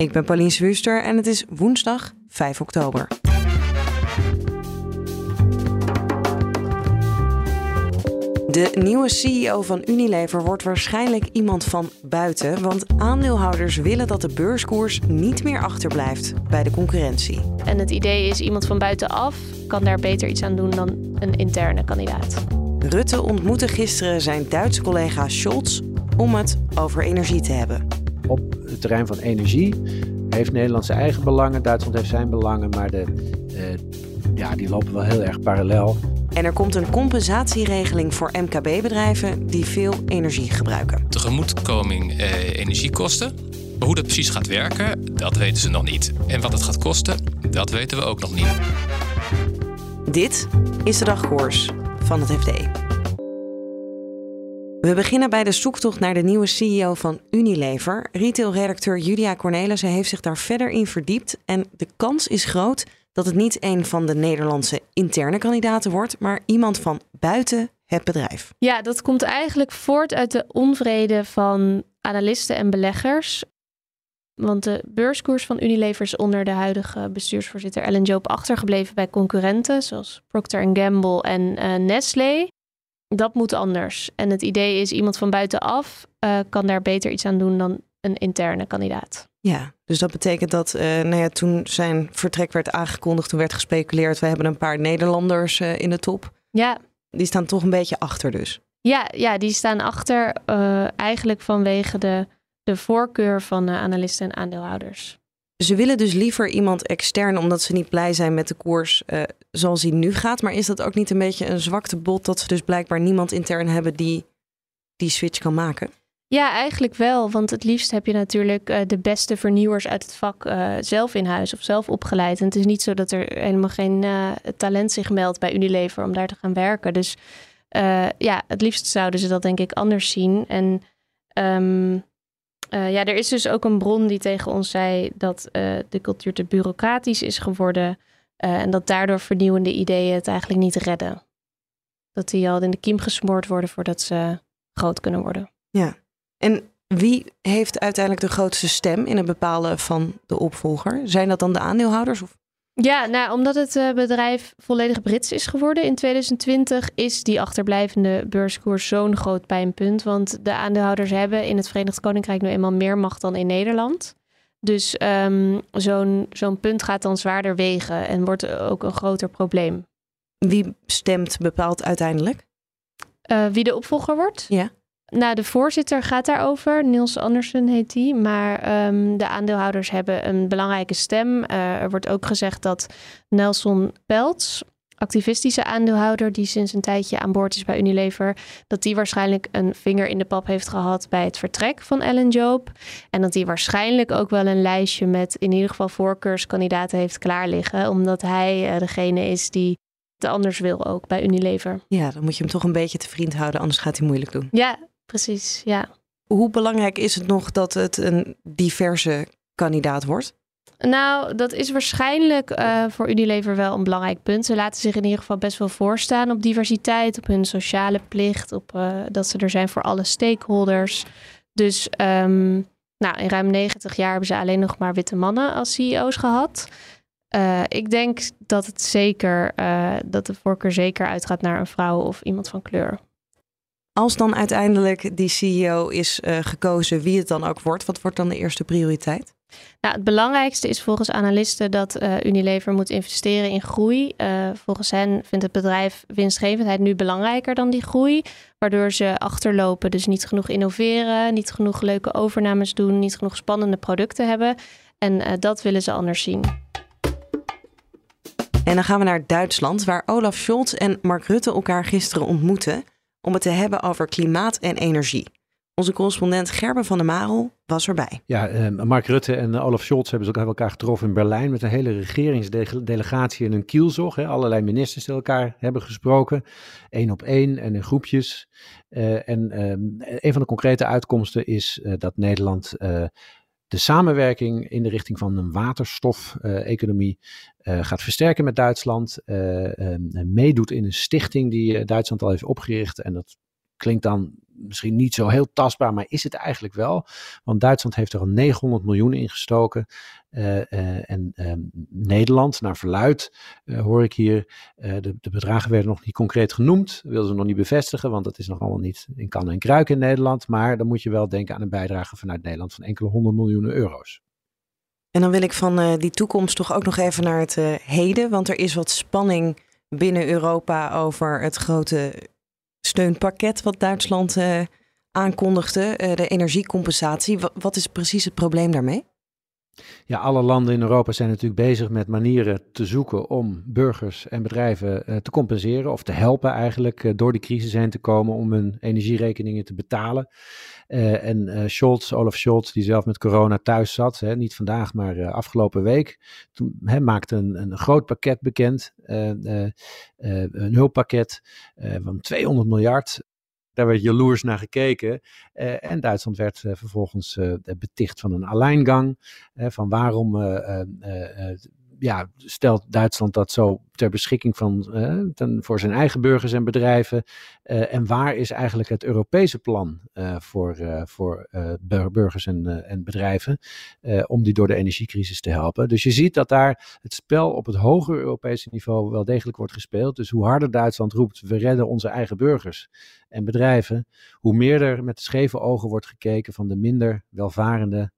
Ik ben Pauline Swuster en het is woensdag 5 oktober. De nieuwe CEO van Unilever wordt waarschijnlijk iemand van buiten, want aandeelhouders willen dat de beurskoers niet meer achterblijft bij de concurrentie. En het idee is iemand van buitenaf kan daar beter iets aan doen dan een interne kandidaat. Rutte ontmoette gisteren zijn Duitse collega Scholz om het over energie te hebben. Op het terrein van energie heeft Nederland zijn eigen belangen, Duitsland heeft zijn belangen, maar de, uh, ja, die lopen wel heel erg parallel. En er komt een compensatieregeling voor MKB-bedrijven die veel energie gebruiken. Tegemoetkoming eh, energiekosten. Maar hoe dat precies gaat werken, dat weten ze nog niet. En wat het gaat kosten, dat weten we ook nog niet. Dit is de dagkoers van het FD. We beginnen bij de zoektocht naar de nieuwe CEO van Unilever. Retailredacteur Julia Cornelissen heeft zich daar verder in verdiept. En de kans is groot dat het niet een van de Nederlandse interne kandidaten wordt, maar iemand van buiten het bedrijf. Ja, dat komt eigenlijk voort uit de onvrede van analisten en beleggers. Want de beurskoers van Unilever is onder de huidige bestuursvoorzitter Ellen Joop achtergebleven bij concurrenten zoals Procter Gamble en uh, Nestlé. Dat moet anders. En het idee is iemand van buitenaf uh, kan daar beter iets aan doen dan een interne kandidaat. Ja, dus dat betekent dat uh, nou ja, toen zijn vertrek werd aangekondigd, toen werd gespeculeerd, we hebben een paar Nederlanders uh, in de top. Ja. Die staan toch een beetje achter dus. Ja, ja die staan achter eigenlijk vanwege de, de voorkeur van analisten en aandeelhouders. Ze willen dus liever iemand extern omdat ze niet blij zijn met de koers zoals die nu gaat. Maar is dat ook niet een beetje een zwakte bot dat ze dus blijkbaar niemand intern hebben die die switch kan maken? Ja, eigenlijk wel. Want het liefst heb je natuurlijk uh, de beste vernieuwers uit het vak uh, zelf in huis of zelf opgeleid. En het is niet zo dat er helemaal geen talent zich meldt bij Unilever om daar te gaan werken. Dus ja, het liefst zouden ze dat denk ik anders zien. En um, ja, er is dus ook een bron die tegen ons zei dat de cultuur te bureaucratisch is geworden. en dat daardoor vernieuwende ideeën het eigenlijk niet redden. Dat die al in de kiem gesmoord worden voordat ze groot kunnen worden. Ja, en wie heeft uiteindelijk de grootste stem in het bepalen van de opvolger? Zijn dat dan de aandeelhouders? Of? Ja, nou, omdat het uh, bedrijf volledig Brits is geworden in 2020, is die achterblijvende beurskoers zo'n groot pijnpunt. Want de aandeelhouders hebben in het Verenigd Koninkrijk nu eenmaal meer macht dan in Nederland. Dus um, zo'n zo'n punt gaat dan zwaarder wegen en wordt ook een groter probleem. Wie stemt bepaalt uiteindelijk? Uh, wie de opvolger wordt? Ja. Nou, de voorzitter gaat daarover. Niels Andersen heet die. Maar um, de aandeelhouders hebben een belangrijke stem. Uh, er wordt ook gezegd dat Nelson Peltz, activistische aandeelhouder die sinds een tijdje aan boord is bij Unilever, dat die waarschijnlijk een vinger in de pap heeft gehad bij het vertrek van Ellen Joop. En dat die waarschijnlijk ook wel een lijstje met in ieder geval voorkeurskandidaten heeft klaar liggen, omdat hij uh, degene is die het anders wil ook bij Unilever. Ja, dan moet je hem toch een beetje te vriend houden, anders gaat hij moeilijk doen. Ja, precies, ja. Hoe belangrijk is het nog dat het een diverse kandidaat wordt? Nou, dat is waarschijnlijk uh, voor Unilever wel een belangrijk punt. Ze laten zich in ieder geval best wel voorstaan op diversiteit, op hun sociale plicht, op uh, dat ze er zijn voor alle stakeholders. Dus um, nou, in ruim 90 jaar hebben ze alleen nog maar witte mannen als CEO's gehad. Uh, ik denk dat het zeker, dat de voorkeur zeker uitgaat naar een vrouw of iemand van kleur. Als dan uiteindelijk die CEO is uh, gekozen, wie het dan ook wordt, wat wordt dan de eerste prioriteit? Nou, het belangrijkste is volgens analisten dat uh, Unilever moet investeren in groei. Uh, volgens hen vindt het bedrijf winstgevendheid nu belangrijker dan die groei, waardoor ze achterlopen. Dus niet genoeg innoveren, niet genoeg leuke overnames doen, niet genoeg spannende producten hebben. En dat willen ze anders zien. En dan gaan we naar Duitsland, waar Olaf Scholz en Mark Rutte elkaar gisteren ontmoeten om het te hebben over klimaat en energie. Onze correspondent Gerben van der Marel was erbij. Ja, eh, Mark Rutte en Olaf Scholz hebben elkaar getroffen in Berlijn met een hele regeringsdelegatie in een kielzog. Hè. Allerlei ministers die elkaar hebben gesproken, één op één en in groepjes. Uh, en ehm, een van de concrete uitkomsten is dat Nederland de samenwerking in de richting van een waterstof-economie uh, gaat versterken met Duitsland. Uh, meedoet in een stichting die Duitsland al heeft opgericht. En dat klinkt dan misschien niet zo heel tastbaar, maar is het eigenlijk wel. Want Duitsland heeft er al 900 miljoen in gestoken. Uh, uh, en uh, Nederland, naar verluid, hoor ik hier, de, de, bedragen werden nog niet concreet genoemd. Wilden ze nog niet bevestigen, want dat is nog allemaal niet in kan en kruik in Nederland. Maar dan moet je wel denken aan een bijdrage vanuit Nederland van enkele honderd miljoenen euro's. En dan wil ik van die toekomst toch ook nog even naar het heden, want er is wat spanning binnen Europa over het grote steunpakket wat Duitsland uh, aankondigde, uh, de energiecompensatie. wat is precies het probleem daarmee? Ja, alle landen in Europa zijn natuurlijk bezig met manieren te zoeken om burgers en bedrijven uh, te compenseren of te helpen eigenlijk door die crisis heen te komen om hun energierekeningen te betalen. Uh, en Scholz, Olaf Scholz, die zelf met corona thuis zat, niet vandaag, maar afgelopen week, toen, maakte een, een groot pakket bekend, een hulppakket van 200 miljard. Daar werd jaloers naar gekeken. en Duitsland werd vervolgens beticht van een alleingang. van waarom ja, stelt Duitsland dat zo ter beschikking van, uh, voor zijn eigen burgers en bedrijven? Uh, en waar is eigenlijk het Europese plan uh, voor, voor burgers en, en bedrijven om die door de energiecrisis te helpen? Dus je ziet dat daar het spel op het hogere Europese niveau wel degelijk wordt gespeeld. Dus hoe harder Duitsland roept, we redden onze eigen burgers en bedrijven, hoe meer er met scheve ogen wordt gekeken van de minder welvarende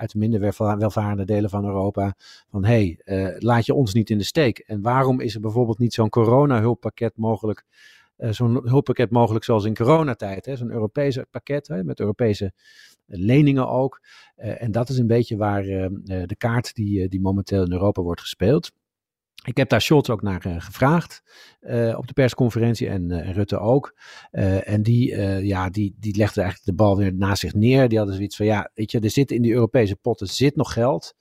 uit de minder welvarende delen van Europa. Van hé, hey, uh, laat je ons niet in de steek. En waarom is er bijvoorbeeld niet zo'n corona-hulppakket mogelijk? Uh, zo'n hulppakket mogelijk zoals in coronatijd. Zo'n Europese pakket hè, met Europese leningen ook. En dat is een beetje waar de kaart die, die momenteel in Europa wordt gespeeld. Ik heb daar Scholz ook naar uh, gevraagd uh, op de persconferentie en, en Rutte ook. en die, ja, die, die legde eigenlijk de bal weer naast zich neer. Die hadden zoiets van, ja, weet je, er zit in die Europese potten zit nog geld.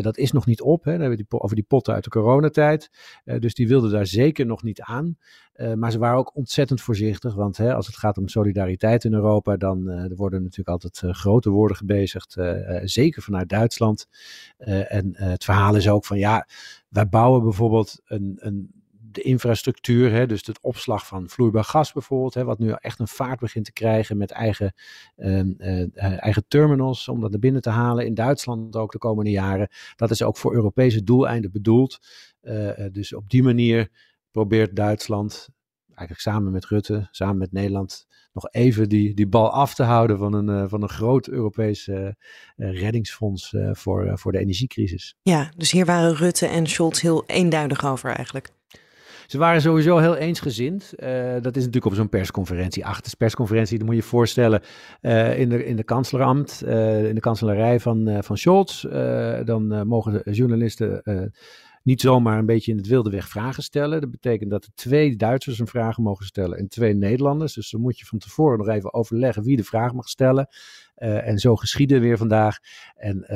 Dat is nog niet op, hè. Over die potten uit de coronatijd. dus die wilden daar zeker nog niet aan. maar ze waren ook ontzettend voorzichtig, want hè, als het gaat om solidariteit in Europa, dan er worden natuurlijk altijd grote woorden gebezigd, zeker vanuit Duitsland. en het verhaal is ook van, ja, wij bouwen bijvoorbeeld een, een, de infrastructuur, hè, dus het opslag van vloeibaar gas bijvoorbeeld, hè, wat nu echt een vaart begint te krijgen met eigen, uh, uh, eigen terminals om dat naar binnen te halen. In Duitsland ook de komende jaren. Dat is ook voor Europese doeleinden bedoeld. Uh, dus op die manier probeert Duitsland, eigenlijk samen met Rutte, samen met Nederland, nog even die, die bal af te houden van een, van een groot Europees reddingsfonds voor, voor de energiecrisis. Ja, dus hier waren Rutte en Scholz heel eenduidig over eigenlijk. Ze waren sowieso heel eensgezind. dat is natuurlijk op zo'n persconferentie. Achter persconferentie, dat moet je je voorstellen, in, de, in de kanslerambt, in de kanselarij van, van Scholz. dan mogen de journalisten niet zomaar een beetje in het wilde weg vragen stellen. Dat betekent dat er twee Duitsers een vraag mogen stellen en twee Nederlanders. Dus dan moet je van tevoren nog even overleggen wie de vraag mag stellen. En zo geschieden weer vandaag. En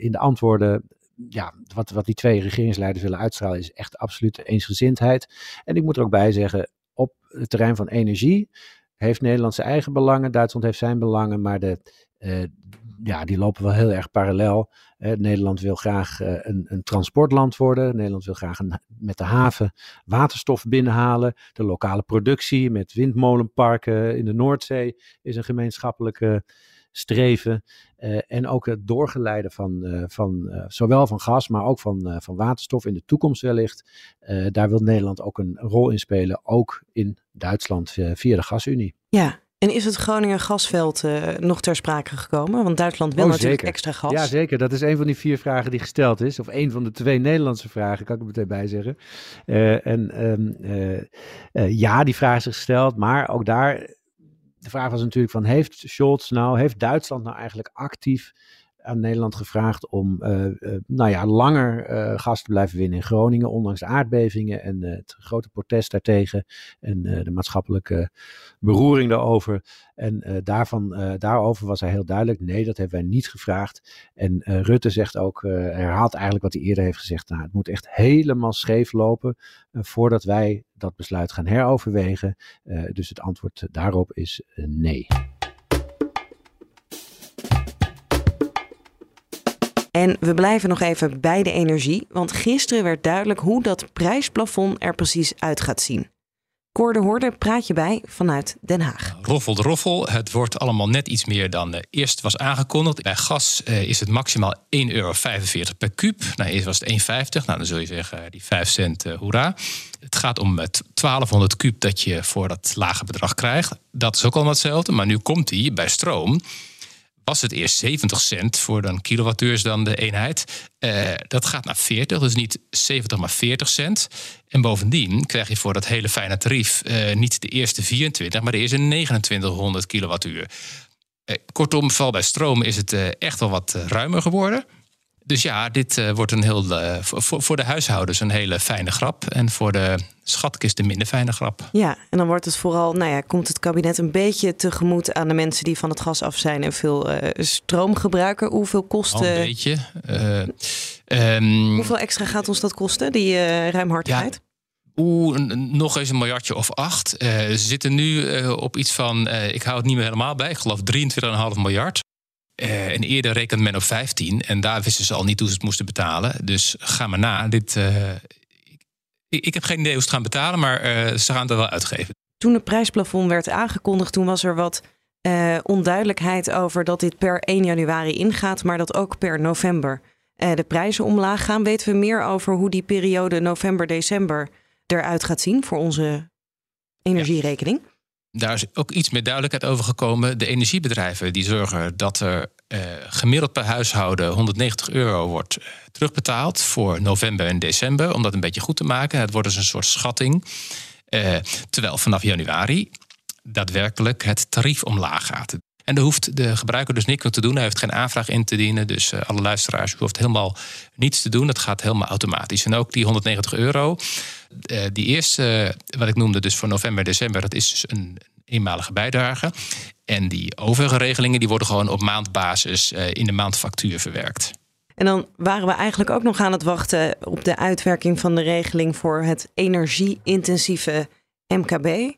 in de antwoorden ja, wat, wat die twee regeringsleiders willen uitstralen is echt absoluut eensgezindheid. En ik moet er ook bij zeggen, op het terrein van energie heeft Nederland zijn eigen belangen, Duitsland heeft zijn belangen, maar de, uh, ja, die lopen wel heel erg parallel. Nederland wil graag uh, een, een, transportland worden. Nederland wil graag een, met de haven waterstof binnenhalen. De lokale productie met windmolenparken in de Noordzee is een gemeenschappelijke streven. Uh, en ook het doorgeleiden van, uh, van uh, zowel van gas, maar ook van, van waterstof in de toekomst wellicht. daar wil Nederland ook een rol in spelen, ook in Duitsland via de gasunie. Ja, en is het Groningen gasveld uh, nog ter sprake gekomen? Want Duitsland wil oh, natuurlijk extra gas. Ja, zeker. Dat is een van die vier vragen die gesteld is. Of een van de twee Nederlandse vragen, kan ik er meteen bij zeggen. Uh, en um, uh, ja, die vraag is gesteld. Maar ook daar, de vraag was natuurlijk van, heeft Scholz nou, heeft Duitsland nou eigenlijk actief aan Nederland gevraagd om nou ja, langer gas te blijven winnen in Groningen, ondanks aardbevingen en het grote protest daartegen en de maatschappelijke beroering daarover. En daarvan, daarover was hij heel duidelijk, nee, dat hebben wij niet gevraagd. En Rutte zegt ook, herhaalt eigenlijk wat hij eerder heeft gezegd, nou, het moet echt helemaal scheef lopen voordat wij dat besluit gaan heroverwegen. dus het antwoord daarop is nee. En we blijven nog even bij de energie, want gisteren werd duidelijk hoe dat prijsplafond er precies uit gaat zien. Cor de Hoorde praat je bij vanuit Den Haag. Roffel de roffel. Het wordt allemaal net iets meer dan uh, eerst was aangekondigd. Bij gas uh, is het maximaal 1,45 euro per kuub. Nou, eerst was het 1,50. Nou, dan zul je zeggen, die 5 cent, hoera. Het gaat om het 1200 kuub dat je voor dat lage bedrag krijgt. Dat is ook allemaal hetzelfde. Maar nu komt die bij stroom was het eerst 70 cent voor dan kilowattuurs dan de eenheid. Uh, dat gaat naar 40, dus niet 70, maar 40 cent. En bovendien krijg je voor dat hele fijne tarief uh, niet de eerste 24, maar de eerste 2900 kilowattuur. Uh, kortom, vooral bij stroom is het echt wel wat ruimer geworden. Dus ja, dit uh, wordt een heel, uh, voor, voor de huishoudens een hele fijne grap. En voor de schatkist een minder fijne grap. Ja, en dan wordt het vooral, nou ja, komt het kabinet een beetje tegemoet aan de mensen die van het gas af zijn en veel uh, stroom gebruiken. Hoeveel kosten? Al een beetje. Um, Hoeveel extra gaat ons dat kosten, die ruimhartigheid? Ja. Oeh, nog eens een miljardje of acht. ze zitten nu op iets van, ik hou het niet meer helemaal bij, ik geloof 23,5 miljard. Uh, en eerder rekent men op 15 en daar wisten ze al niet hoe ze het moesten betalen. Dus ga maar na. Dit, uh, ik, ik, heb geen idee hoe ze het gaan betalen, maar uh, ze gaan het wel uitgeven. Toen het prijsplafond werd aangekondigd, toen was er wat onduidelijkheid over dat dit per 1 januari ingaat, maar dat ook per november de prijzen omlaag gaan. Weten we meer over hoe die periode november-december eruit gaat zien voor onze energierekening? Ja daar is ook iets meer duidelijkheid over gekomen. De energiebedrijven die zorgen dat er uh, gemiddeld per huishouden 190 euro wordt eh, terugbetaald voor november en december. Om dat een beetje goed te maken. Het wordt dus een soort schatting. Uh, terwijl vanaf januari daadwerkelijk het tarief omlaag gaat. En daar hoeft de gebruiker dus niks te doen. Hij heeft geen aanvraag in te dienen. Dus uh, alle luisteraars, u hoeft helemaal niets te doen. Dat gaat helemaal automatisch. En ook die 190 euro. Uh, die eerste, wat ik noemde, dus voor november, december, dat is dus een eenmalige bijdrage. En die overige regelingen die worden gewoon op maandbasis in de maandfactuur verwerkt. En dan waren we eigenlijk ook nog aan het wachten op de uitwerking van de regeling voor het energie-intensieve MKB.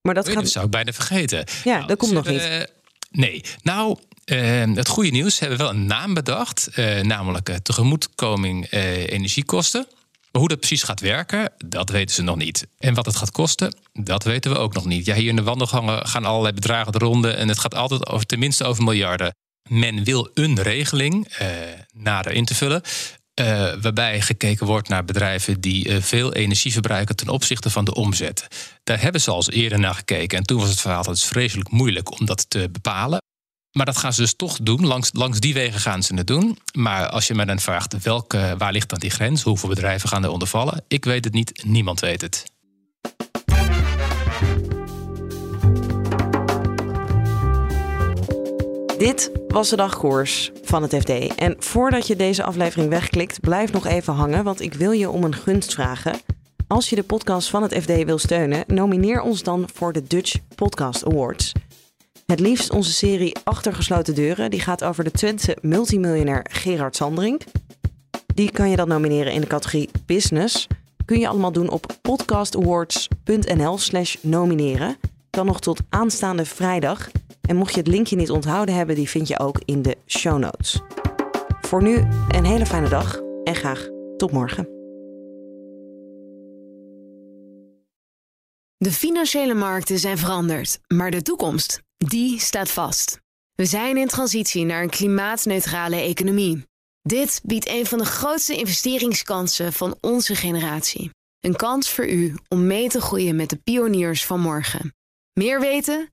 Maar dat, gaat... dat zou ik bijna vergeten. Ja, nou, dat komt nog niet. Nee, nou, uh, het goede nieuws, hebben we wel een naam bedacht, uh, namelijk uh, tegemoetkoming energiekosten. Maar hoe dat precies gaat werken, dat weten ze nog niet. En wat het gaat kosten, dat weten we ook nog niet. Ja, hier in de wandelgangen gaan allerlei bedragen de ronde en het gaat altijd over tenminste over miljarden. Men wil een regeling nader in te vullen. Uh, waarbij gekeken wordt naar bedrijven die uh, veel energie verbruiken ten opzichte van de omzet. Daar hebben ze al eerder naar gekeken. En toen was het verhaal dat het vreselijk moeilijk om dat te bepalen. Maar dat gaan ze dus toch doen. Langs, langs die wegen gaan ze het doen. Maar als je me dan vraagt welke, waar ligt dan die grens? Hoeveel bedrijven gaan er onder vallen? Ik weet het niet. Niemand weet het. Dit was de dagkoers van het FD. En voordat je deze aflevering wegklikt, blijf nog even hangen, want ik wil je om een gunst vragen. Als je de podcast van het FD wil steunen, nomineer ons dan voor de Dutch Podcast Awards. Het liefst onze serie Achtergesloten Deuren, die gaat over de Twentse multimiljonair Gerard Sandring. Die kan je dan nomineren in de categorie Business. Kun je allemaal doen op podcastawards.nl/slash nomineren. Dan nog tot aanstaande vrijdag. En mocht je het linkje niet onthouden hebben, die vind je ook in de show notes. Voor nu een hele fijne dag en graag tot morgen. De financiële markten zijn veranderd, maar de toekomst, die staat vast. We zijn in transitie naar een klimaatneutrale economie. Dit biedt een van de grootste investeringskansen van onze generatie. Een kans voor u om mee te groeien met de pioniers van morgen. Meer weten?